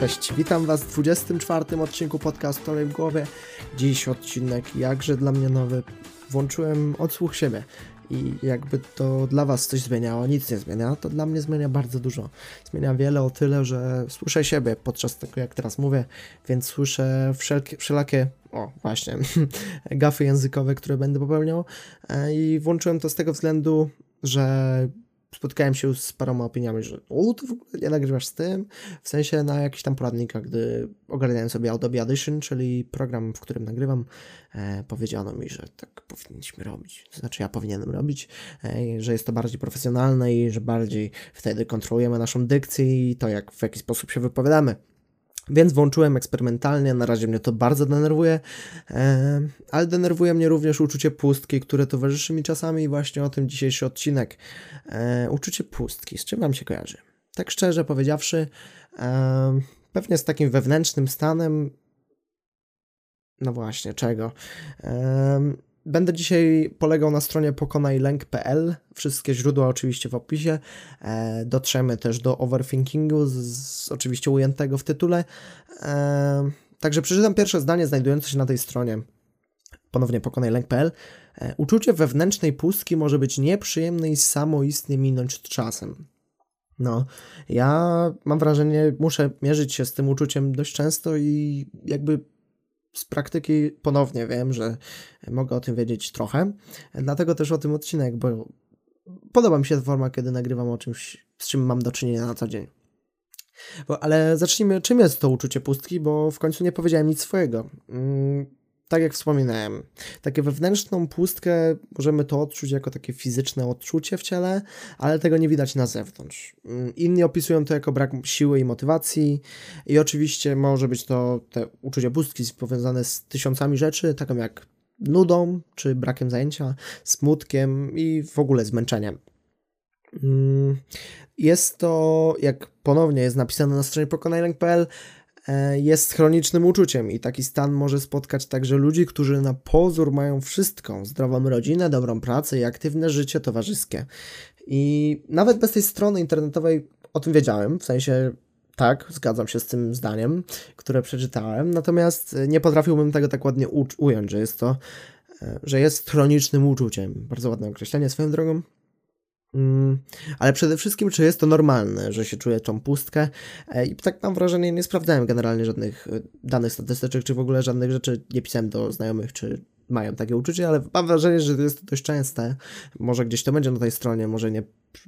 Cześć, witam Was w 24 odcinku podcastu Olej w głowie. Dziś odcinek jakże dla mnie nowy. Włączyłem odsłuch siebie i jakby to dla Was coś zmieniało, nic nie zmienia, to dla mnie zmienia bardzo dużo. Zmienia wiele o tyle, że słyszę siebie podczas tego, jak teraz mówię, więc słyszę wszelkie, wszelakie, o właśnie, gafy językowe, które będę popełniał e, i włączyłem to z tego względu, że spotkałem się z paroma opiniami, że o, ty w ogóle nie nagrywasz z tym, w sensie na jakichś tam poradnikach, gdy ogarniałem sobie Adobe Audition, czyli program, w którym nagrywam, e, powiedziano mi, że tak powinniśmy robić, to znaczy ja powinienem robić, e, że jest to bardziej profesjonalne i że bardziej wtedy kontrolujemy naszą dykcję i to, jak w jaki sposób się wypowiadamy. Więc włączyłem eksperymentalnie, na razie mnie to bardzo denerwuje, ale denerwuje mnie również uczucie pustki, które towarzyszy mi czasami i właśnie o tym dzisiejszy odcinek. E, uczucie pustki, z czym wam się kojarzy? Tak szczerze powiedziawszy, pewnie z takim wewnętrznym stanem, no właśnie, czego? Będę dzisiaj polegał na stronie pokonajlęk.pl. Wszystkie źródła oczywiście w opisie. E, dotrzemy też do overthinkingu, z, z, oczywiście ujętego w tytule. E, także przeczytam pierwsze zdanie znajdujące się na tej stronie. Ponownie pokonajlęk.pl. E, uczucie wewnętrznej pustki może być nieprzyjemne i samoistnie minąć czasem. No, ja mam wrażenie, muszę mierzyć się z tym uczuciem dość często i jakby z praktyki ponownie wiem, że mogę o tym wiedzieć trochę. Dlatego też o tym odcinek, bo podoba mi się forma, kiedy nagrywam o czymś, z czym mam do czynienia na co dzień. Bo, ale zacznijmy, czym jest to uczucie pustki, bo w końcu nie powiedziałem nic swojego. Mm, tak jak wspominałem, takie wewnętrzną pustkę możemy to odczuć jako takie fizyczne odczucie w ciele, ale tego nie widać na zewnątrz. Mm, inni opisują to jako brak siły i motywacji i oczywiście może być to te uczucie pustki powiązane z tysiącami rzeczy, taką jak nudą czy brakiem zajęcia, smutkiem i w ogóle zmęczeniem. Mm, jest to, jak ponownie jest napisane na stronie pokonajlęk.pl, jest chronicznym uczuciem i taki stan może spotkać także ludzi, którzy na pozór mają wszystko: zdrową rodzinę, dobrą pracę i aktywne życie towarzyskie. I nawet bez tej strony internetowej o tym wiedziałem, w sensie tak, zgadzam się z tym zdaniem, które przeczytałem, natomiast nie potrafiłbym tego tak ładnie ująć, że jest to, e, że jest chronicznym uczuciem. Bardzo ładne określenie swoją drogą. Mm, ale przede wszystkim, czy jest to normalne, że się czuje tą pustkę? E, I tak mam wrażenie, nie sprawdzałem generalnie żadnych e, danych statystycznych, czy w ogóle żadnych rzeczy nie pisałem do znajomych, czy mają takie uczucie, ale mam wrażenie, że to jest dość częste. Może gdzieś to będzie na tej stronie, może nie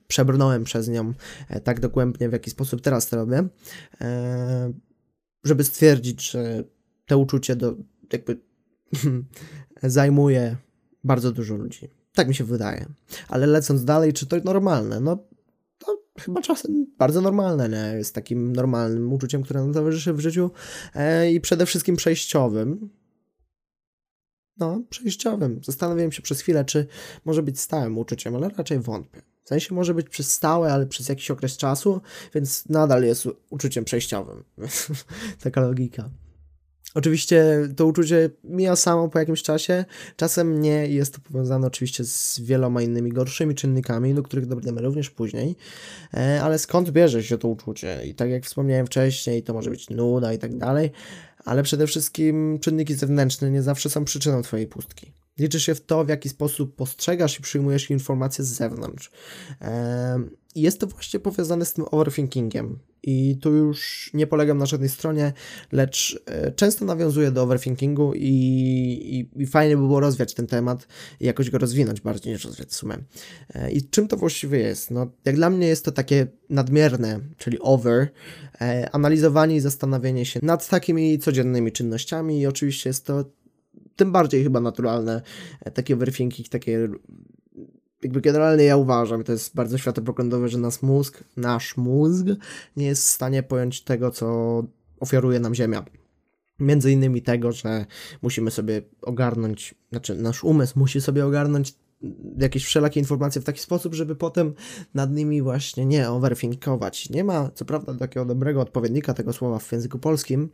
przebrnąłem przez nią e, tak dogłębnie, w jaki sposób teraz to robię, żeby stwierdzić, że to uczucie do, jakby zajmuje bardzo dużo ludzi. Tak mi się wydaje. Ale lecąc dalej, czy to normalne? No, to chyba czasem bardzo normalne, nie? Jest takim normalnym uczuciem, które nam towarzyszy w życiu e, i przede wszystkim przejściowym. No, przejściowym. Zastanawiałem się przez chwilę, czy może być stałym uczuciem, ale raczej wątpię. W sensie może być przez stałe, ale przez jakiś okres czasu, więc nadal jest uczuciem przejściowym. Taka logika. Oczywiście to uczucie mija samo po jakimś czasie, czasem nie jest to powiązane oczywiście z wieloma innymi gorszymi czynnikami, do których dojdziemy również później, e, ale skąd bierze się to uczucie? I tak jak wspomniałem wcześniej, to może być nuda i tak dalej, ale przede wszystkim czynniki zewnętrzne nie zawsze są przyczyną Twojej pustki. Liczy się w to, w jaki sposób postrzegasz i przyjmujesz informacje z zewnątrz. I jest to właśnie powiązane z tym overthinkingiem. I tu już nie polegam na żadnej stronie, lecz e, często nawiązuję do overthinkingu i, i, i fajnie by było rozwiać ten temat i jakoś go rozwinąć bardziej niż rozwiać w sumie. E, I czym to właściwie jest? No, jak dla mnie jest to takie nadmierne, czyli over, e, analizowanie i zastanawianie się nad takimi codziennymi czynnościami i oczywiście jest to tym bardziej chyba naturalne, takie overthinking, takie jakby generalnie ja uważam, to jest bardzo światopoglądowe, że nasz mózg, nasz mózg nie jest w stanie pojąć tego, co ofiaruje nam Ziemia. Między innymi tego, że musimy sobie ogarnąć, znaczy nasz umysł musi sobie ogarnąć jakieś wszelakie informacje w taki sposób, żeby potem nad nimi właśnie nie overthinkować. Nie ma, co prawda, takiego dobrego odpowiednika tego słowa w języku polskim,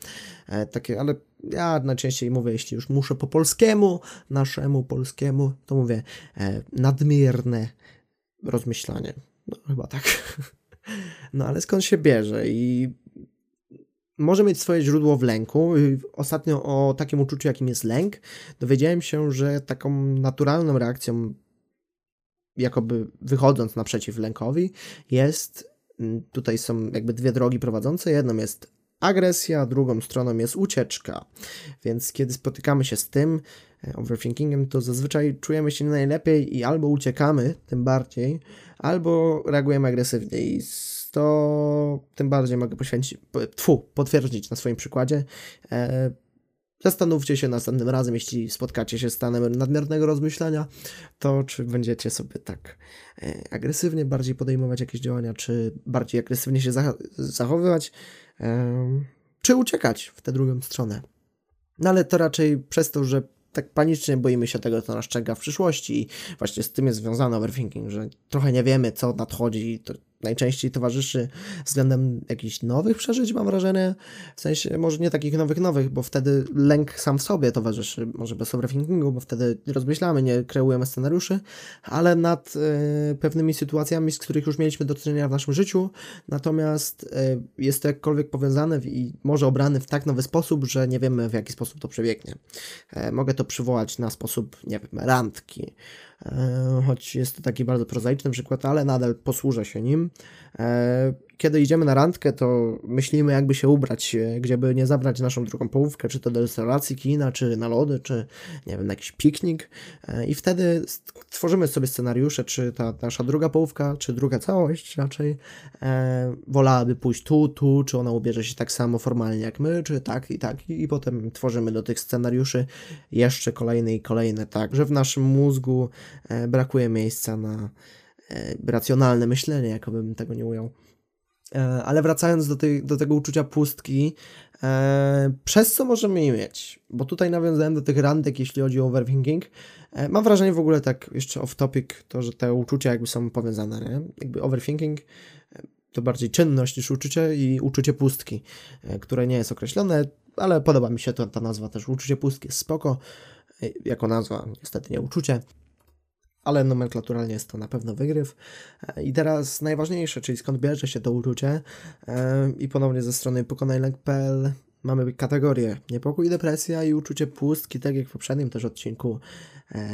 e, takie, ale ja najczęściej mówię, jeśli już muszę po polskiemu, naszemu polskiemu, to mówię e, nadmierne rozmyślanie. No chyba tak. No ale skąd się bierze i może mieć swoje źródło w lęku. Ostatnio o takim uczuciu, jakim jest lęk, dowiedziałem się, że taką naturalną reakcją, jakoby wychodząc naprzeciw lękowi, jest tutaj są jakby dwie drogi prowadzące. Jedną jest agresja, drugą stroną jest ucieczka. Więc kiedy spotykamy się z tym e, overthinkingiem, to zazwyczaj czujemy się najlepiej i albo uciekamy, tym bardziej, albo reagujemy agresywnie i to tym bardziej mogę poświęcić, tfu, potwierdzić na swoim przykładzie. E, zastanówcie się następnym razem, jeśli spotkacie się z stanem nadmiernego rozmyślania, to czy będziecie sobie tak e, agresywnie bardziej podejmować jakieś działania, czy bardziej agresywnie się zachowywać, czy uciekać w tę drugą stronę. No ale to raczej przez to, że tak panicznie boimy się tego, co nas czeka w przyszłości i właśnie z tym jest związany overthinking, że trochę nie wiemy, co nadchodzi, to najczęściej towarzyszy względem jakichś nowych przeżyć, mam wrażenie. W sensie, może nie takich nowych, nowych, bo wtedy lęk sam w sobie towarzyszy, może bez overthinkingu, bo wtedy rozmyślamy, nie kreujemy scenariuszy, ale nad y, pewnymi sytuacjami, z których już mieliśmy do czynienia w naszym życiu, natomiast y, jest to jakkolwiek powiązane i może obrany w tak nowy sposób, że nie wiemy, w jaki sposób to przebiegnie. Y, mogę to przywołać na sposób, nie wiem, randki, choć jest to taki bardzo prozaiczny przykład, ale nadal posłużę się nim. E, kiedy idziemy na randkę, to myślimy, jakby się ubrać, e, gdzie by nie zabrać naszą drugą połówkę, czy to do restauracji, kina, czy na lody, czy nie wiem, na jakiś piknik. I wtedy tworzymy sobie scenariusze, czy ta nasza druga połówka, czy druga całość raczej e, wolałaby pójść tu, tu, czy ona ubierze się tak samo formalnie jak my, czy tak i tak. I, i potem tworzymy do tych scenariuszy jeszcze kolejne i kolejne, tak, że w naszym mózgu e, brakuje miejsca na e, racjonalne myślenie, jakobym tego nie ujął. E, ale wracając do, tej, do tego uczucia pustki, e, przez co możemy je mieć? Bo tutaj nawiązałem do tych randek, jeśli chodzi o overthinking. E, mam wrażenie w ogóle tak jeszcze off topic, to, że te uczucia jakby są powiązane, nie? Jakby overthinking e, to bardziej czynność niż uczucie i uczucie pustki, e, które nie jest określone, ale podoba mi się to, ta nazwa też. Uczucie pustki jest spoko, jako nazwa, niestety nie uczucie ale nomenklaturalnie jest to na pewno wygryw. E, I teraz najważniejsze, czyli skąd bierze się to uczucie e, i ponownie ze strony pokonajlek.pl mamy kategorię niepokój, depresja i uczucie pustki, tak jak w poprzednim też odcinku e,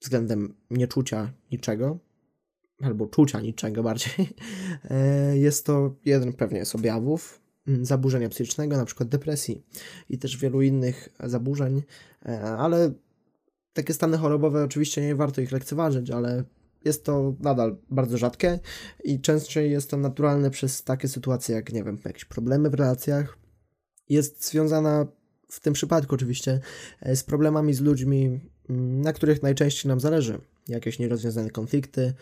względem nieczucia niczego, albo czucia niczego bardziej. Jest to jeden pewnie z objawów mm, zaburzenia psychicznego, na przykład depresji i też wielu innych zaburzeń, ale takie stany chorobowe oczywiście nie warto ich lekceważyć, ale jest to nadal bardzo rzadkie i częściej jest to naturalne przez takie sytuacje jak, nie wiem, jakieś problemy w relacjach. Jest związana w tym przypadku oczywiście e, z problemami z ludźmi, mm, na których najczęściej nam zależy. Jakieś nierozwiązane konflikty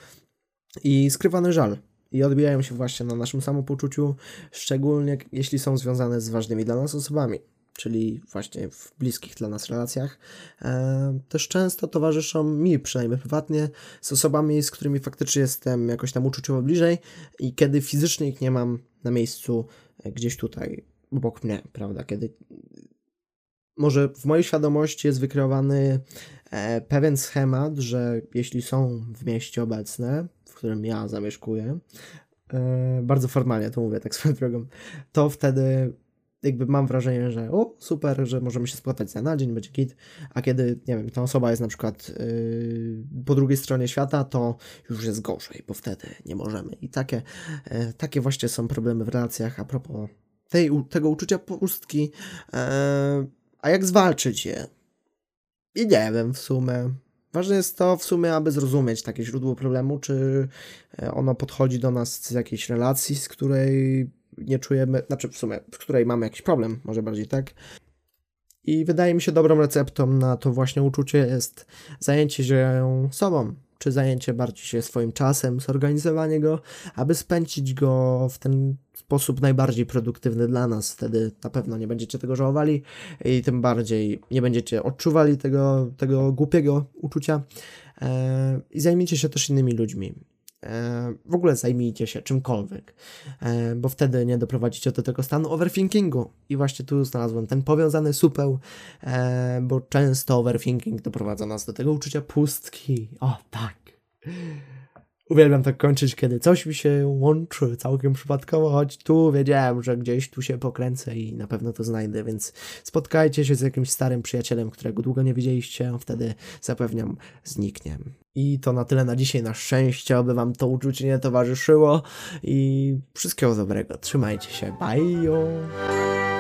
i skrywany żal. I odbijają się właśnie na naszym samopoczuciu, szczególnie jeśli są związane z ważnymi dla nas osobami czyli właśnie w bliskich dla nas relacjach, e, też często towarzyszą mi, przynajmniej prywatnie, z osobami, z którymi faktycznie jestem jakoś tam uczuciowo bliżej i kiedy fizycznie ich nie mam na miejscu e, gdzieś tutaj obok mnie, prawda, kiedy może w mojej świadomości jest wykreowany e, pewien schemat, że jeśli są w mieście obecne, w którym ja zamieszkuję, bardzo formalnie to mówię tak swoją drogą, to wtedy jakby mam wrażenie, że o, super, że możemy się spotkać za na dzień, będzie git, a kiedy, nie wiem, ta osoba jest na przykład yy, po drugiej stronie świata, to już jest gorzej, bo wtedy nie możemy. I takie, yy, takie właśnie są problemy w relacjach a propos tej, tego uczucia pustki. Yy, a jak zwalczyć je? I nie wiem w sumie. Ważne jest to w sumie, aby zrozumieć takie źródło problemu, czy yy, ono podchodzi do nas z jakiejś relacji, z której nie czujemy, znaczy w sumie, w której mamy jakiś problem, może bardziej tak. I wydaje mi się dobrą receptą na to właśnie uczucie jest zajęcie się sobą, czy zajęcie bardziej się swoim czasem, zorganizowanie go, aby spędzić go w ten sposób najbardziej produktywny dla nas. Wtedy na pewno nie będziecie tego żałowali i tym bardziej nie będziecie odczuwali tego, tego głupiego uczucia. Eee, I zajmijcie się też innymi ludźmi. E, w ogóle zajmijcie się czymkolwiek, e, bo wtedy nie doprowadzicie do tego stanu overthinkingu. I właśnie tu znalazłem ten powiązany supeł, e, bo często overthinking doprowadza nas do tego uczucia pustki. O, tak. Uwielbiam tak kończyć, kiedy coś mi się łączy całkiem przypadkowo, choć tu wiedziałem, że gdzieś tu się pokręcę i na pewno to znajdę, więc spotkajcie się z jakimś starym przyjacielem, którego długo nie widzieliście, wtedy zapewniam zniknie. I to na tyle na dzisiaj, na szczęście, aby wam to uczucie nie towarzyszyło i wszystkiego dobrego. Trzymajcie się, bye!